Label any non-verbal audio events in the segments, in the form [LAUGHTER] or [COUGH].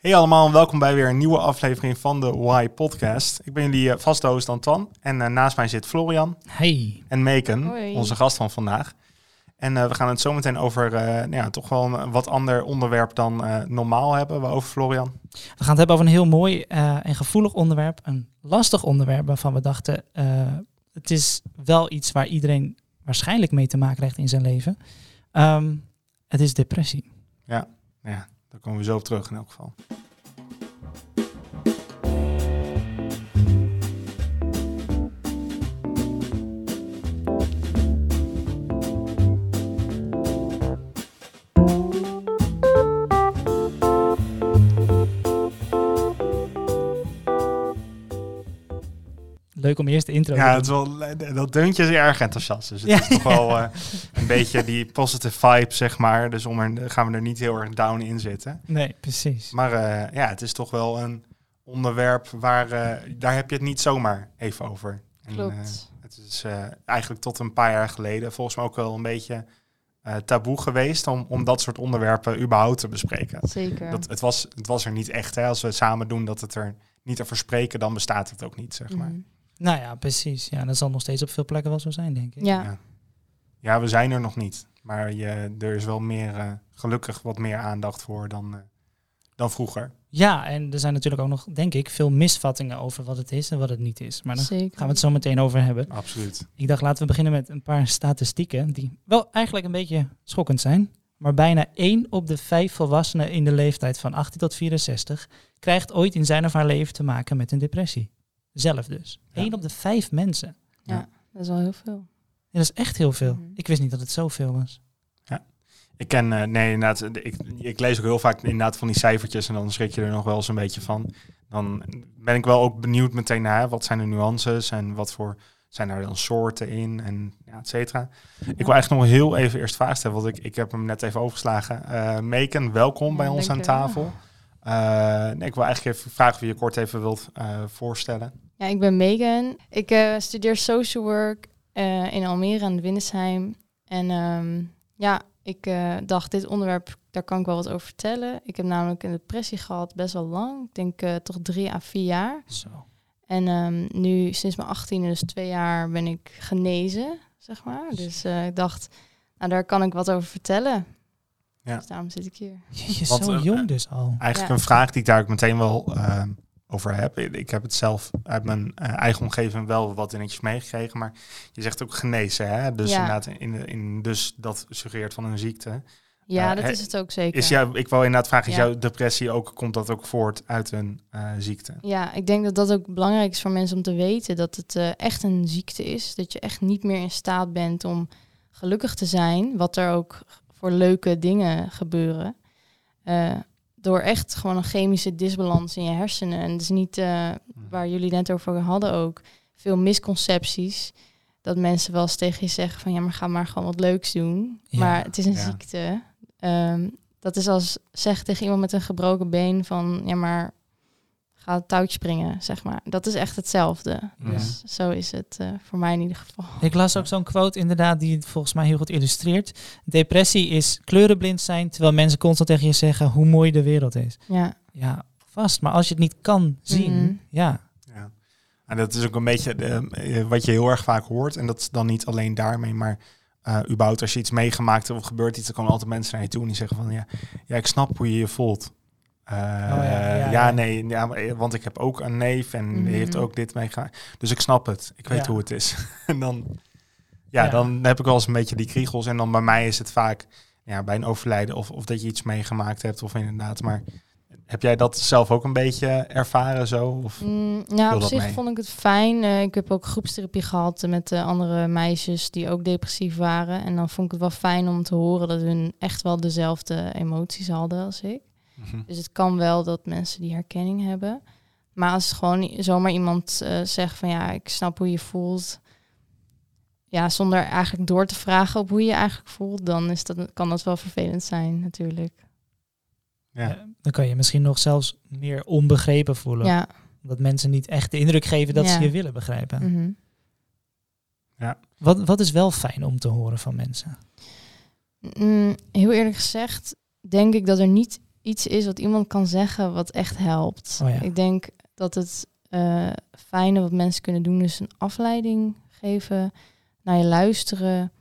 Hey allemaal en welkom bij weer een nieuwe aflevering van de Why Podcast. Ik ben jullie uh, vaste host Anton en uh, naast mij zit Florian Hey. en Meken, Hoi. onze gast van vandaag. En uh, we gaan het zo meteen over nou ja, toch wel een wat ander onderwerp dan normaal hebben. Waarover Florian? We gaan het hebben over een heel mooi en gevoelig onderwerp. Een lastig onderwerp waarvan we dachten, het is wel iets waar iedereen waarschijnlijk mee te maken krijgt in zijn leven. Um, het is depressie. Ja, ja, daar komen we zo op terug in elk geval. Leuk om eerst de intro ja, te doen. Ja, dat deuntje is erg enthousiast. Dus het ja. is toch wel uh, [LAUGHS] een beetje die positive vibe, zeg maar. Dus om er, gaan we er niet heel erg down in zitten. Nee, precies. Maar uh, ja, het is toch wel een onderwerp waar, uh, daar heb je het niet zomaar even over. Klopt. het is eigenlijk tot een paar jaar geleden volgens mij ook wel een beetje taboe geweest om, om dat soort onderwerpen überhaupt te bespreken. Zeker. Dat, het, was, het was er niet echt. Hè? Als we het samen doen dat het er niet over spreken, dan bestaat het ook niet, zeg maar. Mm. Nou ja, precies. Ja, dat zal nog steeds op veel plekken wel zo zijn, denk ik. Ja. Ja, ja we zijn er nog niet. Maar je, er is wel meer, uh, gelukkig wat meer aandacht voor dan, uh, dan vroeger. Ja, en er zijn natuurlijk ook nog, denk ik, veel misvattingen over wat het is en wat het niet is. Maar daar Zeker. gaan we het zo meteen over hebben. Absoluut. Ik dacht, laten we beginnen met een paar statistieken die wel eigenlijk een beetje schokkend zijn. Maar bijna 1 op de 5 volwassenen in de leeftijd van 18 tot 64 krijgt ooit in zijn of haar leven te maken met een depressie. Zelf dus. Ja. 1 op de 5 mensen. Ja, ja, dat is wel heel veel. Ja, dat is echt heel veel. Mhm. Ik wist niet dat het zoveel was. Ja, ik ken, uh, nee, inderdaad, ik, ik lees ook heel vaak inderdaad van die cijfertjes en dan schrik je er nog wel eens een beetje van. Dan ben ik wel ook benieuwd meteen naar wat zijn de nuances en wat voor zijn daar dan soorten in en ja, et cetera. Ik wil eigenlijk nog heel even eerst vragen stellen, want ik, ik heb hem net even overgeslagen. Uh, Meken, welkom Ja, bij ons aan tafel. Nee, ik wil eigenlijk even vragen of je je kort even wilt uh, voorstellen. Ja, ik ben Megan. Ik uh, studeer social work in Almere en Winnesheim. En um, ja, ik uh, dacht, dit onderwerp, daar kan ik wel wat over vertellen. Ik heb namelijk een depressie gehad, best wel lang. Ik denk uh, toch drie à vier jaar. Zo. En um, nu, sinds mijn 18e, dus twee jaar, ben ik genezen, zeg maar. Dus uh, ik dacht, nou, daar kan ik wat over vertellen. Ja. Dus daarom zit ik hier. Je zo uh, jong dus al. Eigenlijk Ja. een vraag die ik daar ook meteen wel uh, over heb. Ik heb het zelf uit mijn uh, eigen omgeving wel wat dingetjes meegekregen. Maar je zegt ook genezen, hè? Dus Ja. inderdaad, in, in, dus dat suggereert van een ziekte. Ja, Uh, dat he- is het ook zeker. Is jou, ik wil inderdaad vragen, is Ja. jouw depressie ook, komt dat ook voort uit een uh, ziekte? Ja, ik denk dat dat ook belangrijk is voor mensen om te weten dat het eh, echt een ziekte is. Dat je echt niet meer in staat bent om gelukkig te zijn, wat er ook voor leuke dingen gebeuren. Eh, door echt gewoon een chemische disbalans in je hersenen. En het is niet eh, waar jullie net over hadden ook, veel misconcepties. Dat mensen wel eens tegen je zeggen van ja, maar ga maar gewoon wat leuks doen. Ja, maar het is een ja. ziekte. Ehm, dat is als zeg tegen iemand met een gebroken been van ja, maar ga het touwtje springen, zeg maar. Dat is echt hetzelfde. Dus zo is het eh, voor mij in ieder geval. Ik las ook zo'n quote inderdaad die het volgens mij heel goed illustreert. Depressie is kleurenblind zijn, terwijl mensen constant tegen je zeggen hoe mooi de wereld is. Ja, Ja, vast. Maar als je het niet kan zien, Mhm. ja. Ja. En dat is ook een beetje eh, wat je heel erg vaak hoort. En dat is dan niet alleen daarmee, maar uh, überhaupt als je iets meegemaakt hebt of gebeurt iets, dan komen altijd mensen naar je toe en die zeggen van ja, ja ik snap hoe je je voelt. Uh, ja, ja, ja, ja. nee, ja, maar- want ik heb ook een neef en die Mhm. heeft ook dit meegemaakt. Dus ik snap het. Ik weet Ja. hoe het is. [LAUGHS] en dan, ja, Ja. dan heb ik wel eens een beetje die kriegels. En dan bij mij is het vaak ja, bij een overlijden of, of dat je iets meegemaakt hebt of inderdaad. Maar heb jij dat zelf ook een beetje ervaren zo? Of? Mm, ja op zich mee? vond ik het fijn. Eh, ik heb ook groepstherapie gehad eh, met eh, andere meisjes die ook depressief waren. En dan vond ik het wel fijn om te horen dat hun echt wel dezelfde emoties hadden als ik. Mhm. Dus het kan wel dat mensen die herkenning hebben. Maar als gewoon zomaar iemand eh, zegt van ja, ik snap hoe je voelt. Ja, zonder eigenlijk door te vragen op hoe je je eigenlijk voelt, dan is dat, kan dat wel vervelend zijn natuurlijk. Ja. Dan kan je misschien nog zelfs meer onbegrepen voelen. Ja. Dat mensen niet echt de indruk geven dat ze Ja. je willen begrijpen. mhm. Wat, wat is wel fijn om te horen van mensen? Mm, heel eerlijk gezegd, denk ik dat er niet iets is wat iemand kan zeggen wat echt helpt. Oh ja. Ik denk dat het eh, fijne wat mensen kunnen doen is een afleiding geven, naar je luisteren.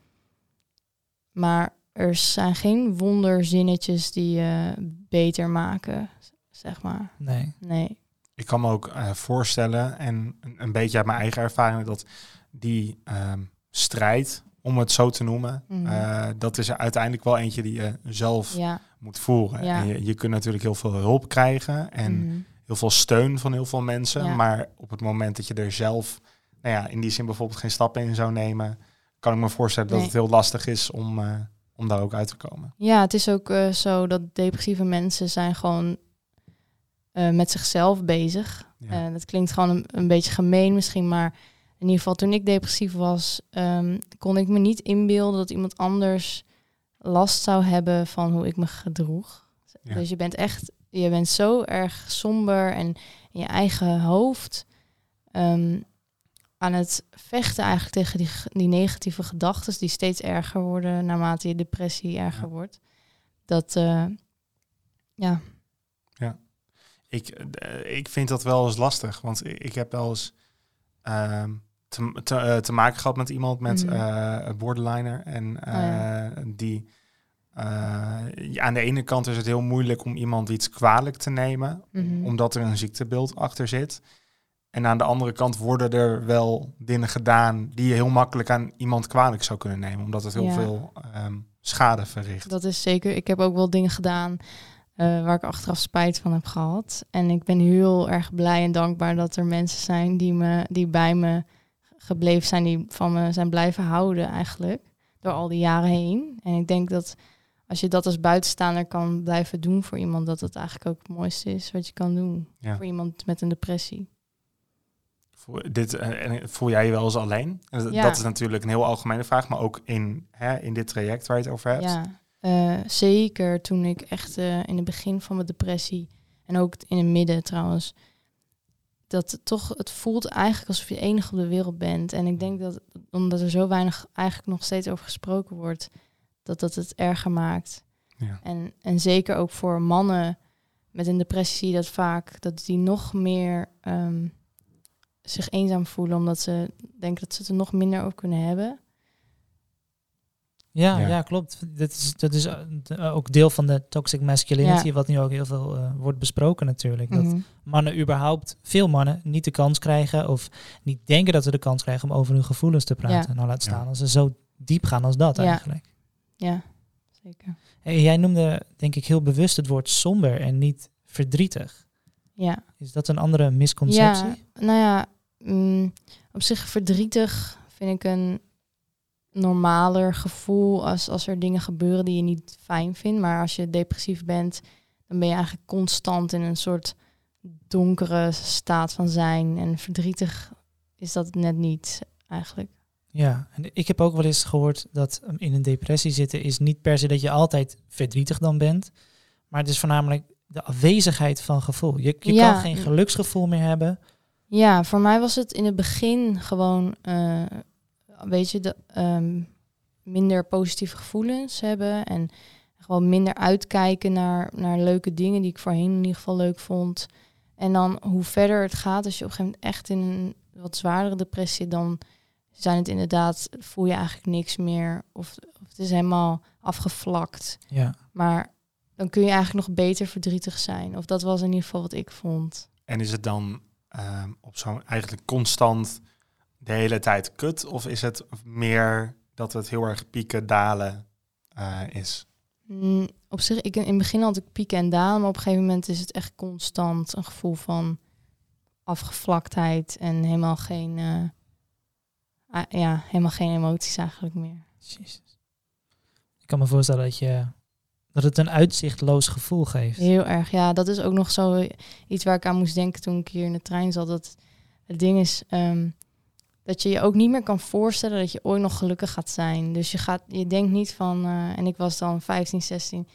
Maar er zijn geen wonderzinnetjes die je beter maken, zeg maar. Nee. Nee. Ik kan me ook eh, voorstellen, en een, een beetje uit mijn eigen ervaring, dat die ehm, strijd, om het zo te noemen, Mhm. eh, dat is er uiteindelijk wel eentje die je zelf Ja. Moet voeren. Ja. En je, je kunt natuurlijk heel veel hulp krijgen en Mhm. heel veel steun van heel veel mensen. Ja. Maar op het moment dat je er zelf, nou ja, in die zin bijvoorbeeld geen stappen in zou nemen, kan ik me voorstellen dat het heel lastig is om, eh, om daar ook uit te komen. Ja, het is ook eh, zo dat depressieve mensen zijn gewoon eh, met zichzelf bezig. Ja. Dat klinkt gewoon een, een beetje gemeen misschien, maar in ieder geval toen ik depressief was, ehm, kon ik me niet inbeelden dat iemand anders last zou hebben van hoe ik me gedroeg. Ja. Dus je bent echt, je bent zo erg somber en in je eigen hoofd ehm, aan het vechten eigenlijk tegen die, die negatieve gedachten die steeds erger worden naarmate je depressie erger Ja. wordt. Dat, eh, ja, Ik, eh, ik vind dat wel eens lastig, want ik heb wel eens ehm, te, te, eh, te maken gehad met iemand met een borderliner. En ja. die eh, ja, aan de ene kant is het heel moeilijk om iemand iets kwalijk te nemen, Mhm. omdat er een ziektebeeld achter zit. En aan de andere kant worden er wel dingen gedaan die je heel makkelijk aan iemand kwalijk zou kunnen nemen, omdat het heel Ja. veel ehm, schade verricht. Dat is zeker. Ik heb ook wel dingen gedaan waar ik achteraf spijt van heb gehad. En ik ben heel erg blij en dankbaar dat er mensen zijn die, me, die bij me gebleven zijn, die van me zijn blijven houden eigenlijk. Door al die jaren heen. En ik denk dat als je dat als buitenstaander kan blijven doen voor iemand, dat het eigenlijk ook het mooiste is wat je kan doen. Ja. Voor iemand met een depressie. Voel, dit, eh, en voel jij je wel eens alleen? En dat- Ja. Dat is natuurlijk een heel algemene vraag, maar ook in, hè, in dit traject waar je het over hebt. Ja, eh, zeker toen ik echt eh, in het begin van mijn depressie en ook in het midden trouwens, dat het toch, het voelt eigenlijk alsof je enig op de wereld bent. En ik denk dat omdat er zo weinig eigenlijk nog steeds over gesproken wordt, dat dat het erger maakt. Ja. En, en zeker ook voor mannen met een depressie dat vaak, dat die nog meer ehm, zich eenzaam voelen, omdat ze denken dat ze het er nog minder over kunnen hebben. Ja, Ja. ja. klopt. Dat is, dat is eh, ook deel van de toxic masculinity, Ja. wat nu ook heel veel eh, wordt besproken natuurlijk. Dat Mhm. mannen überhaupt, veel mannen, niet de kans krijgen of niet denken dat ze de kans krijgen om over hun gevoelens te praten. Nou, laat Ja. staan als ze zo diep gaan als dat Ja. eigenlijk. Ja, zeker. Hey, jij noemde, denk ik, heel bewust het woord somber en niet verdrietig. Ja, Is dat een andere misconceptie? Ja, nou ja, mm, op zich verdrietig vind ik een normaler gevoel als, als er dingen gebeuren die je niet fijn vindt. Maar als je depressief bent, dan ben je eigenlijk constant in een soort donkere staat van zijn. En verdrietig is dat net niet eigenlijk. Ja, en ik heb ook wel eens gehoord dat um, in een depressie zitten is niet per se dat je altijd verdrietig dan bent, maar het is voornamelijk de afwezigheid van gevoel. Je, je Ja. kan geen geluksgevoel meer hebben. Ja, voor mij was het in het begin gewoon, eh weet je, de, ehm, minder positieve gevoelens hebben en gewoon minder uitkijken naar, naar leuke dingen die ik voorheen in ieder geval leuk vond. En dan hoe verder het gaat, als je op een gegeven moment echt in een wat zwaardere depressie, zit, dan zijn het inderdaad, voel je eigenlijk niks meer of, of het is helemaal afgevlakt. Ja, Maar dan kun je eigenlijk nog beter verdrietig zijn. Of dat was in ieder geval wat ik vond. En is het dan ehm, op zo'n eigenlijk constant de hele tijd kut? Of is het meer dat het heel erg pieken, dalen eh, is? Mm, op zich, ik, in het begin had ik pieken en dalen, maar op een gegeven moment is het echt constant een gevoel van afgevlaktheid en helemaal geen, eh, ah, ja, helemaal geen emoties eigenlijk meer. Jezus. Ik kan me voorstellen dat, je, dat het een uitzichtloos gevoel geeft. Heel erg, ja, dat is ook nog zo iets waar ik aan moest denken toen ik hier in de trein zat. Dat het ding is ehm, dat je je ook niet meer kan voorstellen dat je ooit nog gelukkig gaat zijn. Dus je, gaat, je denkt niet van, eh, en ik was dan 15, 16.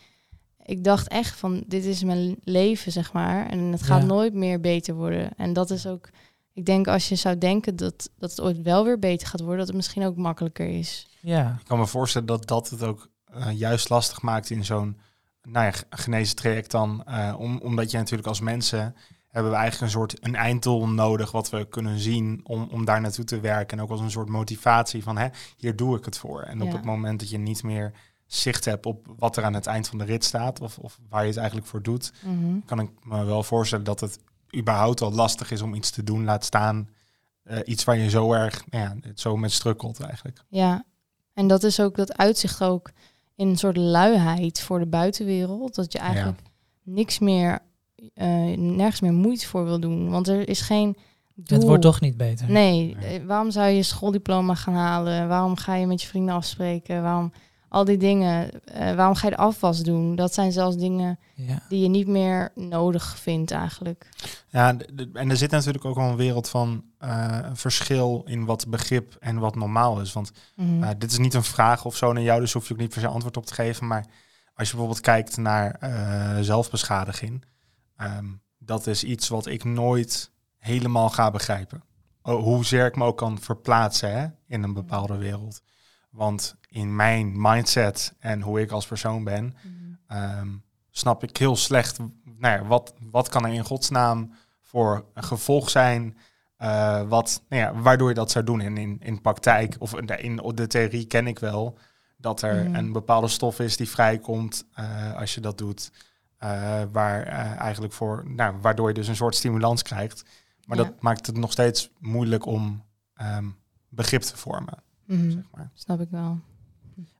Ik dacht echt van, dit is mijn leven, zeg maar. En het gaat Ja. nooit meer beter worden. En dat is ook, ik denk als je zou denken dat, dat het ooit wel weer beter gaat worden, dat het misschien ook makkelijker is. Ja, Ik kan me voorstellen dat dat het ook eh, juist lastig maakt in zo'n nou ja, g- geneestraject dan, eh, om, omdat je natuurlijk als mensen hebben we eigenlijk een soort een einddoel nodig wat we kunnen zien om, om daar naartoe te werken. En ook als een soort motivatie van hè, hier doe ik het voor. En op het moment dat je niet meer zicht hebt op wat er aan het eind van de rit staat of, of waar je het eigenlijk voor doet, Mhm. kan ik me wel voorstellen dat het überhaupt al lastig is om iets te doen. Laat staan eh, iets waar je zo erg, nou ja, zo met strukkelt eigenlijk. Ja, en dat is ook dat uitzicht ook in een soort luiheid voor de buitenwereld. Dat je eigenlijk niks meer, eh, nergens meer moeite voor wil doen. Want er is geen doel. Het wordt toch niet beter. Nee, eh, waarom zou je schooldiploma gaan halen? Waarom ga je met je vrienden afspreken? Waarom al die dingen? eh, waarom ga je de afwas doen? Dat zijn zelfs dingen Ja. die je niet meer nodig vindt eigenlijk. Ja, en er zit natuurlijk ook wel een wereld van eh, verschil in wat begrip en wat normaal is. Want Mhm. Uh, dit is niet een vraag of zo naar jou, dus hoef je ook niet per se antwoord op te geven. Maar als je bijvoorbeeld kijkt naar eh, zelfbeschadiging, ehm, dat is iets wat ik nooit helemaal ga begrijpen. Oh, hoezeer ik me ook kan verplaatsen hè, in een bepaalde wereld. Want in mijn mindset en hoe ik als persoon ben, Mhm. ehm, snap ik heel slecht nou ja, wat, wat kan er in godsnaam voor een gevolg zijn. eh, wat, nou ja, waardoor je dat zou doen. En in, in praktijk of in de, in de theorie ken ik wel dat er Mhm. een bepaalde stof is die vrijkomt eh, als je dat doet. Eh, waar eh, eigenlijk voor, nou, waardoor je dus een soort stimulans krijgt. Maar Ja. dat maakt het nog steeds moeilijk om ehm, begrip te vormen. Mhm. Zeg maar. Snap ik wel.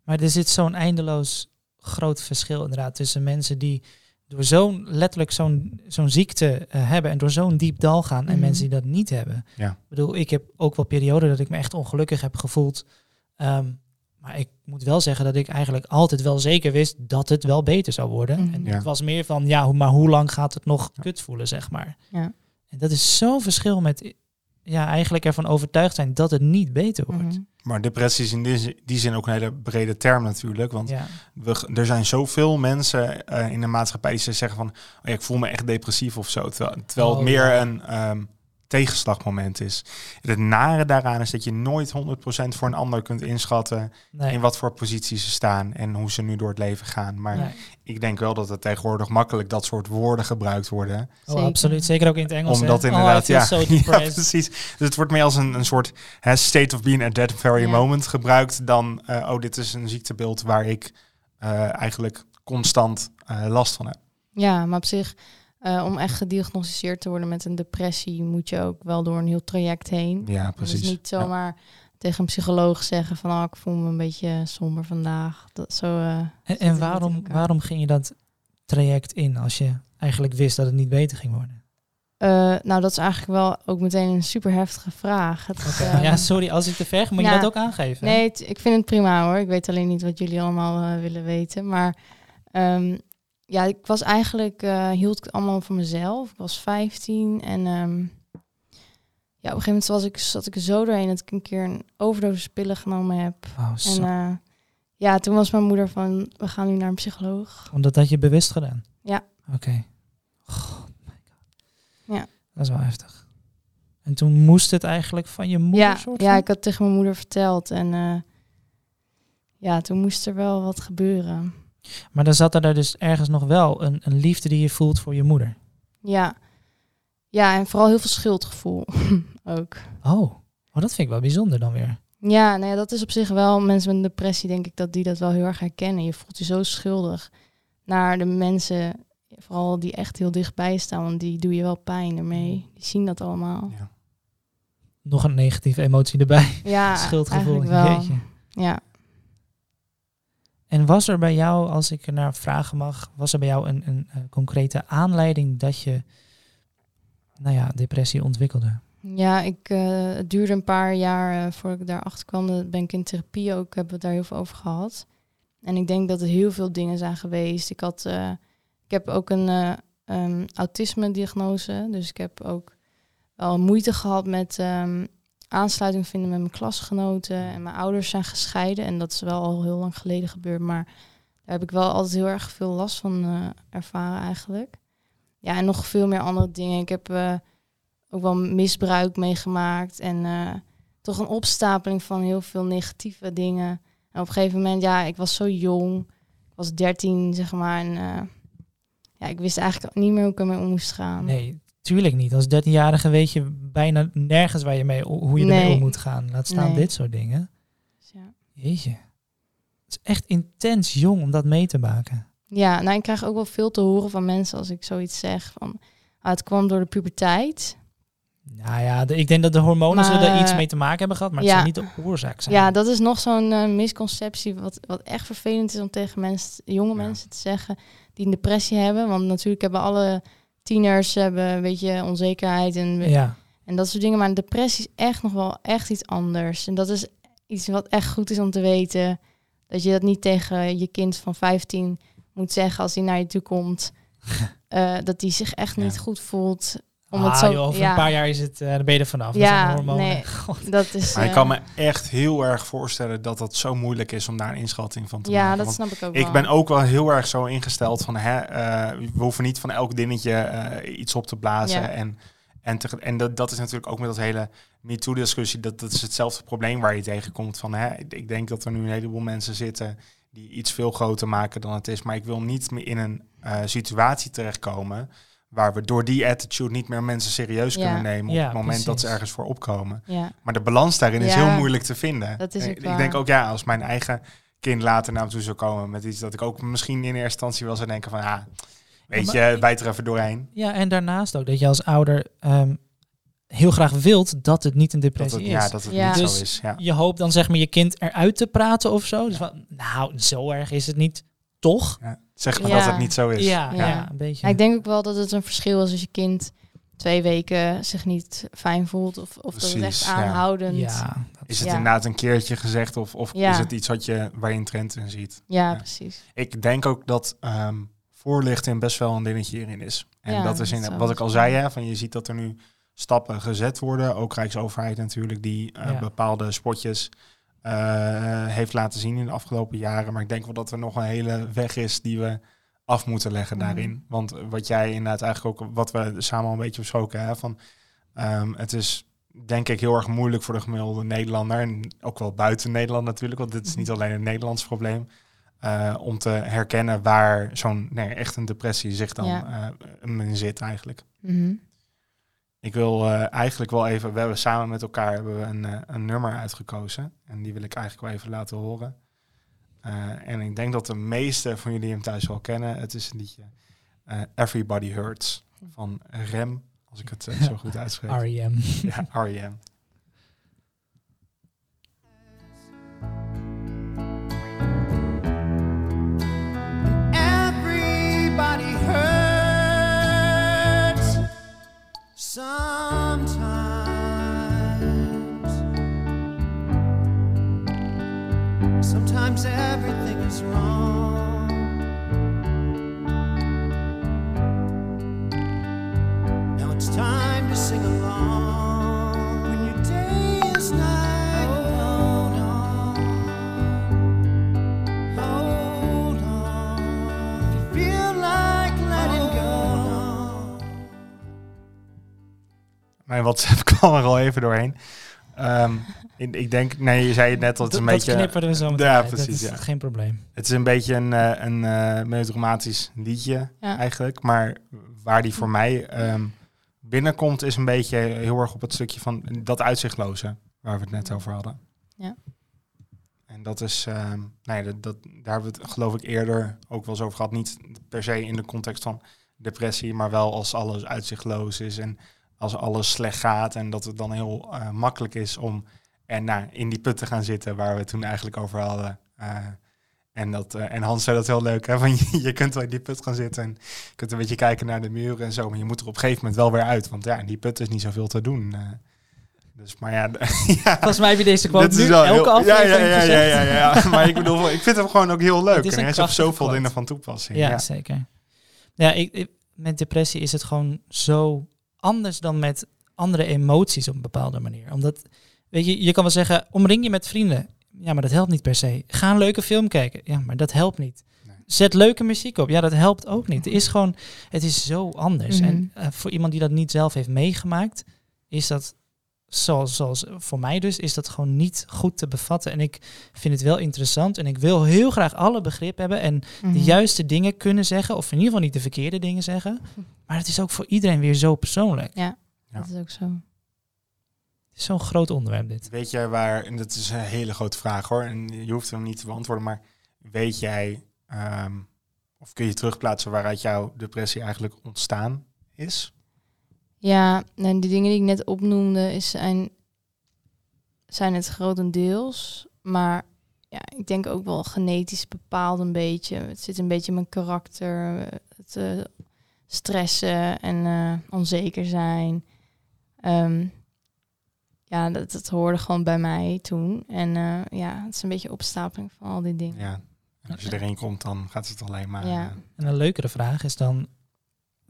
Maar er zit zo'n eindeloos groot verschil inderdaad tussen mensen die door zo'n letterlijk zo'n zo'n ziekte eh, hebben en door zo'n diep dal gaan en Mhm. mensen die dat niet hebben. Ja. Ik bedoel, ik heb ook wel perioden dat ik me echt ongelukkig heb gevoeld. Ehm, maar ik moet wel zeggen dat ik eigenlijk altijd wel zeker wist dat het wel beter zou worden. Mhm. En Ja. het was meer van, ja, hoe- maar hoe lang gaat het nog Ja. kut voelen, zeg maar. Ja. En dat is zo'n verschil met, ja, eigenlijk ervan overtuigd zijn dat het niet beter wordt. Mhm. Maar depressie is in die, zin- die zin ook een hele brede term natuurlijk. Want Ja. we, er zijn zoveel mensen eh, in de maatschappij die zeggen van... Oh ja, ik voel me echt depressief of zo. Terwijl, terwijl het Oh, meer ja. een ehm, tegenslagmoment is. En het nare daaraan is dat je nooit 100% voor een ander kunt inschatten... Nee. in wat voor positie ze staan en hoe ze nu door het leven gaan. Maar Nee. ik denk wel dat er tegenwoordig makkelijk dat soort woorden gebruikt worden. Oh, Zeker. absoluut. Zeker ook in het Engels. Omdat hè? inderdaad, oh, I feel ja, so [LAUGHS] ja, depressed. precies. Dus het wordt meer als een, een soort hè, state of being at that very Ja. moment gebruikt dan, eh, oh, dit is een ziektebeeld waar ik eh, eigenlijk constant eh, last van heb. Ja, maar op zich, eh, om echt gediagnosticeerd te worden met een depressie, moet je ook wel door een heel traject heen. Ja, Het precies. is niet zomaar tegen een psycholoog zeggen van, oh, ik voel me een beetje somber vandaag. Dat zo. eh, En, waarom, waarom ging je dat traject in als je eigenlijk wist dat het niet beter ging worden? eh, nou, dat is eigenlijk wel ook meteen een super heftige vraag. Het, [LAUGHS] ja, sorry, als ik te ver ga, moet je ja. dat ook aangeven. Nee, ik vind het prima hoor. Ik weet alleen niet wat jullie allemaal willen weten. Maar ehm, ja, ik was eigenlijk, eh, hield ik het allemaal voor mezelf. Ik was 15 en ehm, ja, op een gegeven moment was ik, zat ik er zo doorheen dat ik een keer een overdosis pillen genomen heb. Oh. En eh, ja, toen was mijn moeder van, we gaan nu naar een psycholoog. Want dat je bewust gedaan? Ja. Oké. God. Ja. Dat is wel heftig. En toen moest het eigenlijk van je moeder Ja, soort ja, ik had tegen mijn moeder verteld en eh, ja, toen moest er wel wat gebeuren. Maar dan zat er daar dus ergens nog wel een, een liefde die je voelt voor je moeder. Ja. Ja, en vooral heel veel schuldgevoel [LAUGHS] ook. Oh. oh, dat vind ik wel bijzonder dan weer. Ja, nou ja, dat is op zich wel, mensen met een depressie denk ik dat die dat wel heel erg herkennen. Je voelt je zo schuldig naar de mensen, vooral die echt heel dichtbij staan, want die doe je wel pijn ermee. Die zien dat allemaal. Ja. Nog een negatieve emotie erbij. Ja, [LAUGHS] Schuldgevoel. eigenlijk wel. Jeetje. Ja. En was er bij jou, als ik er naar vragen mag, was er bij jou een, een, eh, concrete aanleiding dat je, nou ja, depressie ontwikkelde? Ja, ik, eh, het duurde een paar jaar uh, voordat ik daarachter kwam. Ben ik in therapie ook, hebben we het daar heel veel over gehad. En ik denk dat er heel veel dingen zijn geweest. Ik, had, ik heb ook een um, autisme-diagnose. Dus ik heb ook wel moeite gehad met um, aansluiting vinden met mijn klasgenoten. En mijn ouders zijn gescheiden. En dat is wel al heel lang geleden gebeurd. Maar daar heb ik wel altijd heel erg veel last van uh, ervaren eigenlijk. Ja, en nog veel meer andere dingen. Ik heb uh, ook wel misbruik meegemaakt. En uh, toch een opstapeling van heel veel negatieve dingen. En op een gegeven moment, ja, ik was zo jong. Ik was 13, zeg maar. En eh, ja, ik wist eigenlijk niet meer hoe ik ermee om moest gaan. Nee, tuurlijk niet. Als 13-jarige weet je bijna nergens waar je mee, hoe je ermee Nee. om moet gaan. Laat staan Nee. dit soort dingen. Dus ja. Jeetje. Het is echt intens jong om dat mee te maken. Ja, nou, ik krijg ook wel veel te horen van mensen als ik zoiets zeg. Van, ah, het kwam door de puberteit. Nou ja, de- ik denk dat de hormonen Maar, zullen er iets mee te maken hebben gehad, maar ja. het zal niet de oorzaak zijn. Ja, dat is nog zo'n eh, misconceptie wat, wat echt vervelend is om tegen mensen, jonge Ja. mensen te zeggen die een depressie hebben. Want natuurlijk hebben alle tieners hebben een beetje onzekerheid en, ja. en dat soort dingen. Maar een depressie is echt nog wel echt iets anders. En dat is iets wat echt goed is om te weten. Dat je dat niet tegen je kind van 15 moet zeggen als hij naar je toe komt. [LAUGHS] Eh, dat hij zich echt niet goed voelt. Om ah, het zo, joh, over ja, een paar jaar is het, eh dan ben je er vanaf. Ja, dat zijn hormonen. nee. [LAUGHS] God. dat is. Maar ik eh, kan me echt heel erg voorstellen dat het zo moeilijk is om daar een inschatting van te ja, maken. dat Want snap ik ook ik wel. ben ook wel heel erg zo ingesteld van, hè, eh, we hoeven niet van elk dingetje eh, iets op te blazen. Ja. En, en, te, en dat, dat is natuurlijk ook met dat hele MeToo-discussie, dat, dat is hetzelfde probleem waar je tegenkomt. Van, hè, ik- denk dat er nu een heleboel mensen zitten die iets veel groter maken dan het is. Maar ik wil niet meer in een eh, situatie terechtkomen waar we door die attitude niet meer mensen serieus Ja. kunnen nemen op Ja, het moment dat ze ergens voor opkomen. Ja. Maar de balans daarin is heel moeilijk te vinden. dat is ik waar. denk ook, ja, als mijn eigen kind later naar me toe zou komen met iets dat ik ook misschien in eerste instantie wel zou denken van, ja, weet Ja, maar- je, bijt er even doorheen. Ja, en daarnaast ook dat je als ouder ehm, heel graag wilt dat het niet een Dat depressie het, is. ja, dat het Ja. niet Dus zo is. Ja. Je hoopt dan zeg maar je kind eruit te praten of zo. Dus van, nou, zo erg is het niet, toch? Ja. Zeg maar Ja. dat het niet zo is. Ja, ja. Ja. een beetje. Ja, ik denk ook wel dat het een verschil is als je kind twee weken zich niet fijn voelt. Of, of dat het echt aanhoudend. Ja, ja, dat Is het Ja. inderdaad een keertje gezegd of, of Ja. is het iets wat je, waar je een trend in ziet? Ja. precies. Ik denk ook dat ehm voorlichting best wel een dingetje hierin is. En Ja, dat is in, wat ik al zei, hè, van je ziet dat er nu stappen gezet worden. Ook Rijksoverheid natuurlijk, die eh, Ja. bepaalde spotjes eh, heeft laten zien in de afgelopen jaren. Maar ik denk wel dat er nog een hele weg is die we af moeten leggen Mhm. daarin. Want wat jij inderdaad eigenlijk ook, wat we samen al een beetje besproken hebben, van ehm, het is denk ik heel erg moeilijk voor de gemiddelde Nederlander. En ook wel buiten Nederland natuurlijk, want dit is niet alleen een Nederlands probleem. eh, om te herkennen waar zo'n nee, echt een depressie zich dan Ja. eh, in zit eigenlijk. Mhm. Ik wil eh, eigenlijk wel even, we hebben samen met elkaar hebben we een, eh, een nummer uitgekozen. En die wil ik eigenlijk wel even laten horen. Eh, en ik denk dat de meeste van jullie hem thuis wel kennen. Het is een liedje eh, Everybody Hurts van Rem, als ik het zo goed uitspreek. [LAUGHS] R.E.M. Ja, R.E.M. Everybody hurts sometimes. Sometimes everything is wrong. Mijn WhatsApp [LAUGHS] kwam er al even doorheen. Ehm, in- ik denk, nee, je zei het net al, het is Dat, een dat beetje... knippen we zo meteen Ja, uit. precies, Dat is ja. geen probleem. Het is een beetje een, eh, een eh, melodramatisch liedje Ja. eigenlijk. Maar waar die voor mij ehm, binnenkomt is een beetje heel erg op het stukje van dat uitzichtloze waar we het net over hadden. Ja. En dat is, ehm, nee, dat, dat, daar hebben we het geloof ik eerder ook wel eens over gehad. Niet per se in de context van depressie, maar wel als alles uitzichtloos is en als alles slecht gaat. En dat het dan heel eh, makkelijk is om en, nou, in die put te gaan zitten waar we toen eigenlijk over hadden. Eh, en, dat, eh, en Hans zei dat heel leuk, hè? [LAUGHS] Van je, je kunt wel in die put gaan zitten en je kunt een beetje kijken naar de muren en zo, maar je moet er op een gegeven moment wel weer uit, want ja, in die put is niet zoveel te doen. dus, maar ja, [LAUGHS] ja Volgens mij heb je deze quote nu elke heel- ja, ja, aflevering ja, ja, ja, ja, ja. [LAUGHS] maar ik bedoel, ik vind hem gewoon ook heel leuk en hij is op zoveel quote. dingen van toepassing. Ja, Ja, zeker. Ja, ik, ik- met depressie is het gewoon zo anders dan met andere emoties op een bepaalde manier. Omdat, weet je, je kan wel zeggen, omring je met vrienden. Ja, maar dat helpt niet per se. Ga een leuke film kijken. Ja, maar dat helpt niet. Nee. Zet leuke muziek op. Ja, dat helpt ook niet. Het is gewoon, het is zo anders. Mhm. En eh, voor iemand die dat niet zelf heeft meegemaakt, is dat zoals, zoals voor mij dus, is dat gewoon niet goed te bevatten. En ik vind het wel interessant en ik wil heel graag alle begrip hebben en de Mhm. juiste dingen kunnen zeggen, of in ieder geval niet de verkeerde dingen zeggen. Maar het is ook voor iedereen weer zo persoonlijk. Ja, Ja. dat is ook zo. Het is zo'n groot onderwerp dit. Weet jij waar, en dat is een hele grote vraag hoor, en je hoeft hem niet te beantwoorden, maar weet jij, ehm, of kun je terugplaatsen waaruit jouw depressie eigenlijk ontstaan is? Ja, en die dingen die ik net opnoemde is, zijn, zijn het grotendeels. Maar ja, ik denk ook wel genetisch bepaald een beetje. Het zit een beetje in mijn karakter. eh, Het eh, stressen en eh, onzeker zijn. Ehm, ja, dat, dat hoorde gewoon bij mij toen. En eh, ja, het is een beetje opstapeling van al die dingen. Ja. En als je erin komt, dan gaat het alleen maar. Ja. En een leukere vraag is dan,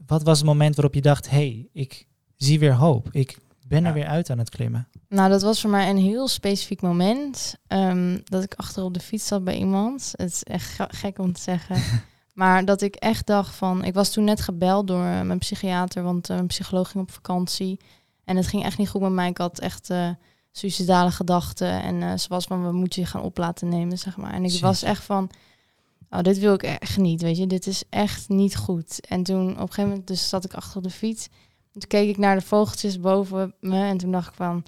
wat was het moment waarop je dacht, hé, hey, ik zie weer hoop. Ik ben er weer uit aan het klimmen. Nou, dat was voor mij een heel specifiek moment. ehm, dat ik achter op de fiets zat bij iemand. Het is echt ge- gek om te zeggen. [LAUGHS] maar dat ik echt dacht van... Ik was toen net gebeld door eh, mijn psychiater, want eh, mijn psycholoog ging op vakantie. En het ging echt niet goed met mij. Ik had echt eh suicidale gedachten. En ze was van, we moeten je gaan op laten nemen, zeg maar. En ik was echt van... Oh, dit wil ik echt niet, weet je. Dit is echt niet goed. En toen op een gegeven moment dus zat ik achter op de fiets. En toen keek ik naar de vogeltjes boven me. En toen dacht ik van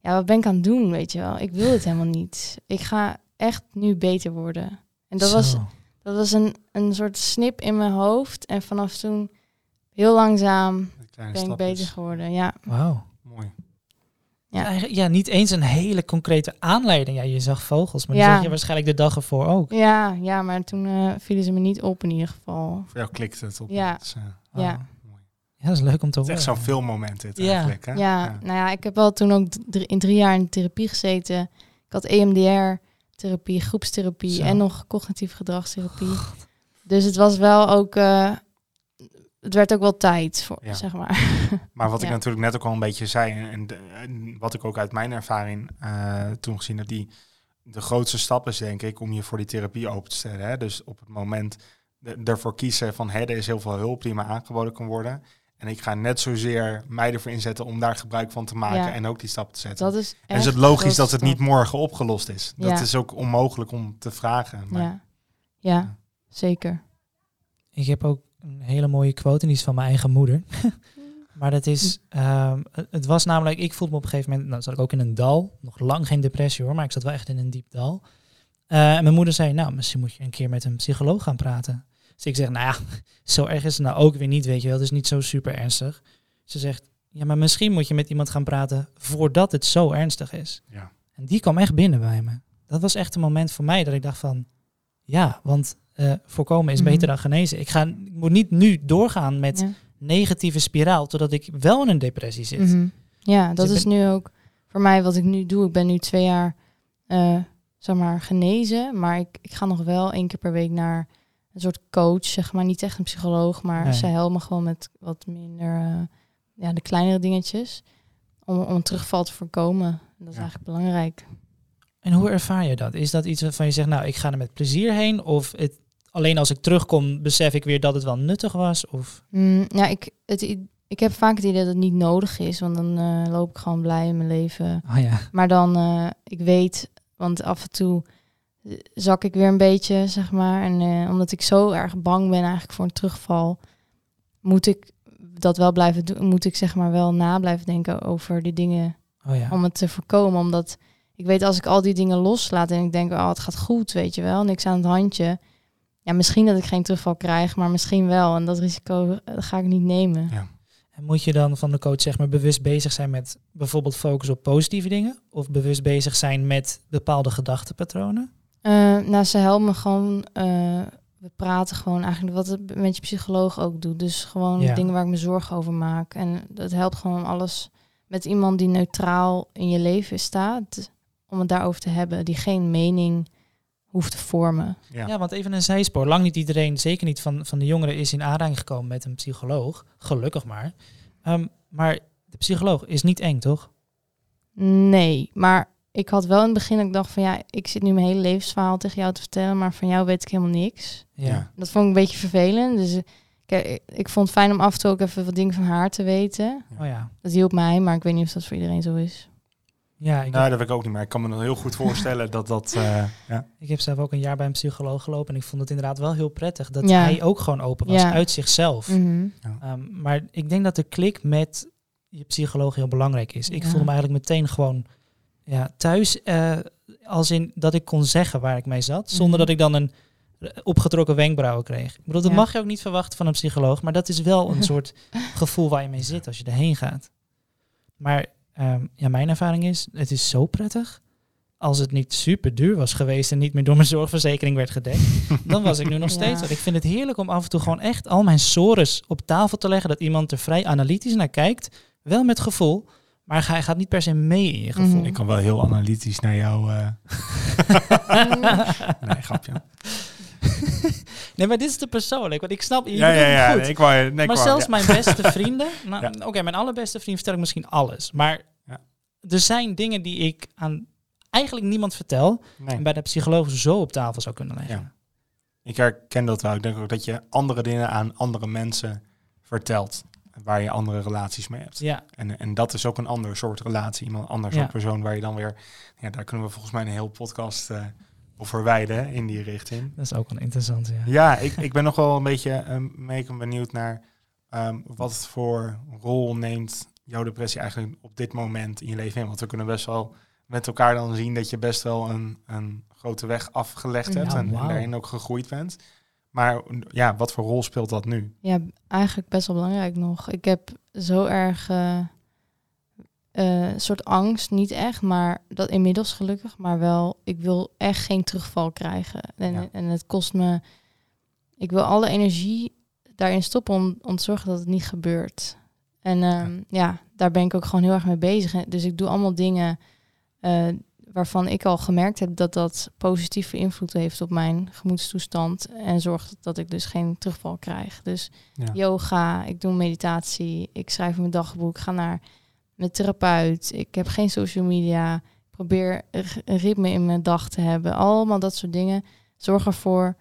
ja, wat ben ik aan het doen, weet je wel? Ik wil dit helemaal niet. Ik ga echt nu beter worden. En dat was, dat was een, een soort snip in mijn hoofd. En vanaf toen heel langzaam ben ik beter geworden. Ja, Wauw. Ja. Ja, niet eens een hele concrete aanleiding. Ja, je zag vogels, maar die Ja. zag je waarschijnlijk de dag ervoor ook. ja, ja maar toen eh, vielen ze me niet op in ieder geval. Voor jou klikt het op. Ja. Eh. Ja. mooi. Ja, dat is leuk om te Het is horen. echt zo'n filmmoment dit Ja. eigenlijk. Hè? Ja, nou ja, ik heb wel toen ook drie- in drie jaar in therapie gezeten. Ik had EMDR-therapie, groepstherapie Zo. en nog cognitieve gedragstherapie. Dus het was wel ook... eh, het werd ook wel tijd, voor, Ja. zeg maar. [LAUGHS] Maar wat ik Ja. natuurlijk net ook al een beetje zei, en, en, de- en wat ik ook uit mijn ervaring eh, toen gezien heb, die de grootste stap is denk ik om je voor die therapie open te stellen. Hè? Dus op het moment de- ervoor kiezen van hé, er is heel veel hulp die me aangeboden kan worden. En ik ga net zozeer mij ervoor inzetten om daar gebruik van te maken Ja. en ook die stap te zetten. Dat is en is het logisch dat het niet morgen opgelost is. Dat is ook onmogelijk om te vragen. Maar Ja. ja, zeker. Ik heb ook een hele mooie quote en die is van mijn eigen moeder. [LAUGHS] maar dat is, ehm, het- was namelijk, ik voelde me op een gegeven moment, nou zat ik ook in een dal, nog lang geen depressie hoor, maar ik zat wel echt in een diep dal. Eh, en mijn moeder zei, nou misschien moet je een keer met een psycholoog gaan praten. Dus ik zeg, nou ja, [LAUGHS] zo erg is het nou ook weer niet, weet je wel, het is niet zo super ernstig. Ze zegt, ja maar misschien moet je met iemand gaan praten voordat het zo ernstig is. ja. En die kwam echt binnen bij me. Dat was echt een moment voor mij dat ik dacht van, ja, want eh, voorkomen is Mhm. beter dan genezen. Ik, ga, ik moet niet nu doorgaan met Ja. negatieve spiraal, totdat ik wel in een depressie zit. Mhm. Ja, dat ik is nu ook voor mij wat ik nu doe. Ik ben nu twee jaar, eh, zeg maar, genezen. Maar ik, ik ga nog wel één keer per week naar een soort coach, zeg maar. Niet echt een psycholoog, maar Nee. zij helpt me gewoon met wat minder, eh, ja, de kleinere dingetjes. Om, om terugval te voorkomen. Dat is Ja. eigenlijk belangrijk. En hoe ervaar je dat? Is dat iets waarvan je zegt, nou, ik ga er met plezier heen? Of het, alleen als ik terugkom, besef ik weer dat het wel nuttig was? Of, Mm, ja, ik, het, ik heb vaak het idee dat het niet nodig is. Want dan eh, loop ik gewoon blij in mijn leven. oh ja, Maar dan, eh, ik weet, want af en toe eh, zak ik weer een beetje, zeg maar. En omdat ik zo erg bang ben eigenlijk voor een terugval, moet ik dat wel blijven doen. Moet ik zeg maar wel na blijven denken over die dingen oh ja. om het te voorkomen. Omdat ik weet als ik al die dingen loslaat en ik denk, oh, het gaat goed, weet je wel, niks aan het handje. Ja, misschien dat ik geen terugval krijg, maar misschien wel. En dat risico eh, ga ik niet nemen. En moet je dan van de coach zeg maar bewust bezig zijn met bijvoorbeeld focus op positieve dingen? Of bewust bezig zijn met bepaalde gedachtenpatronen? Eh, nou, ze helpen me gewoon. eh, we praten gewoon eigenlijk wat het met je psycholoog ook doet. Dus gewoon Ja. dingen waar ik me zorgen over maak. En dat helpt gewoon alles met iemand die neutraal in je leven staat. Om het daarover te hebben. Die geen mening hoeft te vormen. Ja. Ja. want even een zijspoor. Lang niet iedereen, zeker niet van, van de jongeren, is in aanraking gekomen met een psycholoog. Gelukkig maar. Ehm, maar de psycholoog is niet eng, toch? Nee, maar ik had wel in het begin dat ik dacht van ja, ik zit nu mijn hele levensverhaal tegen jou te vertellen, maar van jou weet ik helemaal niks. Ja. Dat vond ik een beetje vervelend. Dus ik, ik vond het fijn om af en toe ook even wat dingen van haar te weten. Oh ja. Dat hielp mij, maar ik weet niet of dat voor iedereen zo is. Ja, ik, nou, heb, dat weet ik ook niet, maar ik kan me nog heel goed [LAUGHS] voorstellen dat dat... eh, ja. ik heb zelf ook een jaar bij een psycholoog gelopen. En ik vond het inderdaad wel heel prettig dat Ja. hij ook gewoon open was Ja. uit zichzelf. Mhm. Ehm, maar ik denk dat de klik met je psycholoog heel belangrijk is. Ik Ja. voelde me eigenlijk meteen gewoon ja, thuis. eh, als in dat ik kon zeggen waar ik mee zat. Zonder Mhm. dat ik dan een eh, opgetrokken wenkbrauwen kreeg. Ik bedoel, dat Ja. mag je ook niet verwachten van een psycholoog. Maar dat is wel een [LAUGHS] soort gevoel waar je mee zit als je erheen gaat. Maar ehm, ja, mijn ervaring is, het is zo prettig. Als het niet super duur was geweest en niet meer door mijn [LAUGHS] zorgverzekering werd gedekt, dan was ik nu nog [LAUGHS] steeds. Want ik vind het heerlijk om af en toe gewoon echt al mijn sores op tafel te leggen. Dat iemand er vrij analytisch naar kijkt. Wel met gevoel, maar hij gaat niet per se mee in je gevoel. Mhm. Ik kan wel heel analytisch naar jou... eh, [LAUGHS] nee, grapje. [LAUGHS] Nee, maar dit is te persoonlijk, want ik snap je. Ja, ja, ja. goed. nee, ik wou, nee, ik maar wou- zelfs ja. mijn beste vrienden. [LAUGHS] Nou, Ja. Oké, mijn allerbeste vriend vertel ik misschien alles. Maar er zijn dingen die ik aan eigenlijk niemand vertel. Nee. En bij de psycholoog zo op tafel zou kunnen leggen. Ik herken dat wel. Ik denk ook dat je andere dingen aan andere mensen vertelt. Waar je andere relaties mee hebt. Ja, En, en dat is ook een ander soort relatie. Iemand een ander Ja. soort persoon waar je dan weer... Ja, daar kunnen we volgens mij een heel podcast eh over wijden hè, in die richting. dat is ook wel interessant. Ja. Ja, ik, ik ben nog wel een beetje um, mee benieuwd naar ehm, wat voor rol neemt jouw depressie eigenlijk op dit moment in je leven in. Want we kunnen best wel met elkaar dan zien dat je best wel een, een grote weg afgelegd hebt Ja, en, daarin ook gegroeid bent. Maar ja, wat voor rol speelt dat nu? Ja, eigenlijk best wel belangrijk nog. Ik heb zo erg eh, eh, een soort angst, niet echt, maar dat inmiddels gelukkig, maar wel, ik wil echt geen terugval krijgen. En, Ja. en het kost me, ik wil alle energie daarin stoppen om, om te zorgen dat het niet gebeurt. En ehm, ja. daar ben ik ook gewoon heel erg mee bezig. Dus ik doe allemaal dingen eh, waarvan ik al gemerkt heb dat dat positieve invloed heeft op mijn gemoedstoestand en zorgt dat ik dus geen terugval krijg. Dus Ja. yoga, ik doe meditatie, ik schrijf mijn dagboek, ga naar mijn therapeut, ik heb geen social media, ik probeer een ritme in mijn dag te hebben. Allemaal dat soort dingen. Zorg ervoor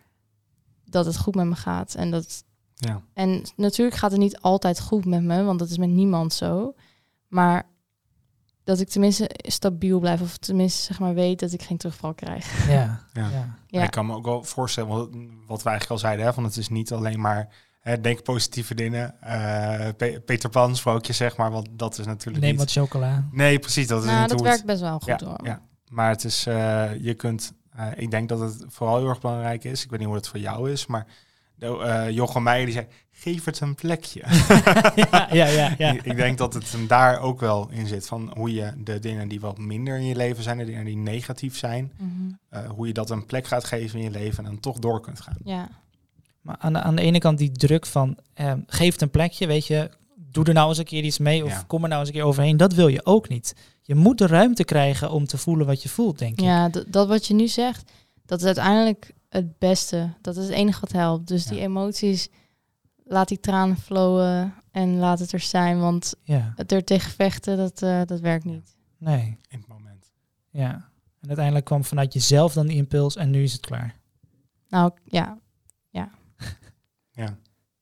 dat het goed met me gaat. En, dat, Ja. en natuurlijk gaat het niet altijd goed met me, want dat is met niemand zo. Maar dat ik tenminste stabiel blijf, of tenminste zeg maar weet dat ik geen terugval krijg. Ja. Ja. ja. Ja. Ik kan me ook wel voorstellen, wat we eigenlijk al zeiden, hè, van het is niet alleen maar denk positieve dingen. eh, Pe- Peter Pan sprookje, zeg maar, want dat is natuurlijk Neem niet... wat chocola. Nee, precies, dat is nou, niet dat hoe het- werkt best wel goed ja, hoor. ja, maar het is, eh, je kunt, eh, ik denk dat het vooral heel erg belangrijk is. Ik weet niet hoe het voor jou is, maar de, eh, Jochem Meijer die zei, geef het een plekje. [LAUGHS] ja, ja, ja. [LAUGHS] ja. ik, ik denk dat het hem daar ook wel in zit, van hoe je de dingen die wat minder in je leven zijn, de dingen die negatief zijn, Mhm. eh, hoe je dat een plek gaat geven in je leven en dan toch door kunt gaan. ja. Maar aan de, aan de ene kant die druk van ehm, geef het een plekje, weet je, doe er nou eens een keer iets mee of Ja. kom er nou eens een keer overheen. Dat wil je ook niet. Je moet de ruimte krijgen om te voelen wat je voelt, denk ik. Ja, dat wat je nu zegt, dat is uiteindelijk het beste. Dat is het enige wat helpt. Dus die emoties, laat die tranen flowen en laat het er zijn. Want Ja, het er tegen vechten, dat, eh, dat werkt niet. nee. In het moment. Ja. En uiteindelijk kwam vanuit jezelf dan die impuls en nu is het klaar. Nou ja, Ja.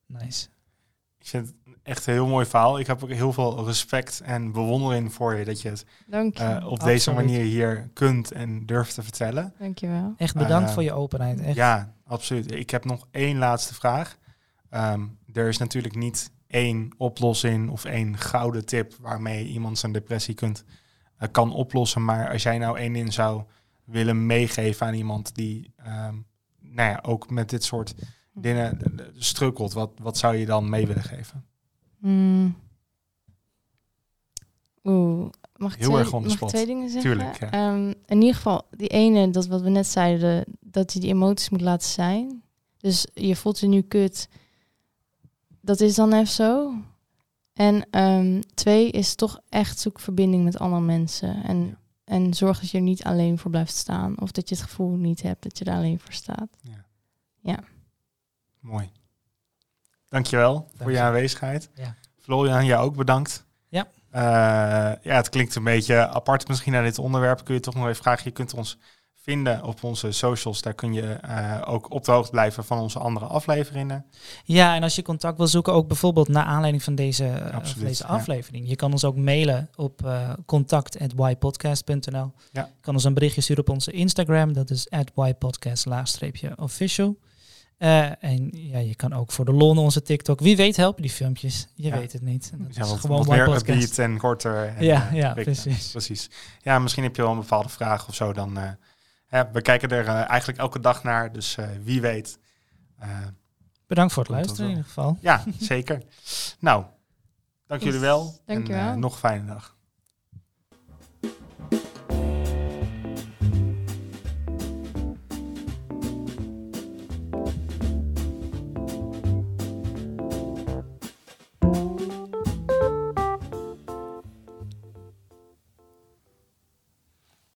Nice. Ik vind het echt een heel mooi verhaal. Ik heb ook heel veel respect en bewondering voor je dat je het dank je. eh, op deze manier hier kunt en durft te vertellen. Dank je wel. Echt bedankt Eh, voor je openheid. Echt. Ja, absoluut. Ik heb nog één laatste vraag. Ehm, er is natuurlijk niet één oplossing of één gouden tip waarmee iemand zijn depressie kunt, eh, kan oplossen. Maar als jij nou één ding zou willen meegeven aan iemand die ehm, nou ja, ook met dit soort dingen strukkelt, wat, wat zou je dan mee willen geven? Mm. Oeh, mag ik, Heel twee, erg on mag twee dingen zeggen? Tuurlijk, ja. Ehm, in ieder geval, die ene, dat wat we net zeiden, dat je die emoties moet laten zijn. Dus je voelt je nu kut. Dat is dan even zo. En ehm, twee is toch echt zoek verbinding met andere mensen. En, Ja. en zorg dat je er niet alleen voor blijft staan. Of dat je het gevoel niet hebt dat je er alleen voor staat. Mooi. Dankjewel voor je aanwezigheid. Ja. Florian, jou ook bedankt. Ja. Eh, ja, het klinkt een beetje apart misschien aan dit onderwerp. Kun je toch nog even vragen, je kunt ons vinden op onze socials. Daar kun je eh, ook op de hoogte blijven van onze andere afleveringen. Ja, en als je contact wil zoeken, ook bijvoorbeeld naar aanleiding van deze, eh, van Absoluut, deze ja. aflevering. Je kan ons ook mailen op uh, contact.ypodcast.nl. Ja. Je kan ons een berichtje sturen op onze Instagram, dat is ypodcast-official. Eh, en ja, je kan ook voor de lol onze TikTok. Wie weet helpen die filmpjes. Je Ja. weet het niet. En Dat Ja, is wat, gewoon wat meer upbeat en korter. En, Ja, eh, ja, precies. precies. Ja, misschien heb je wel een bepaalde vraag of zo. Dan, eh, hè, we kijken er eigenlijk elke dag naar, dus eh, wie weet. Eh, Bedankt voor het luisteren in wel. ieder geval. ja, zeker. Nou, dank jullie wel. dankjewel. En eh, nog een fijne dag.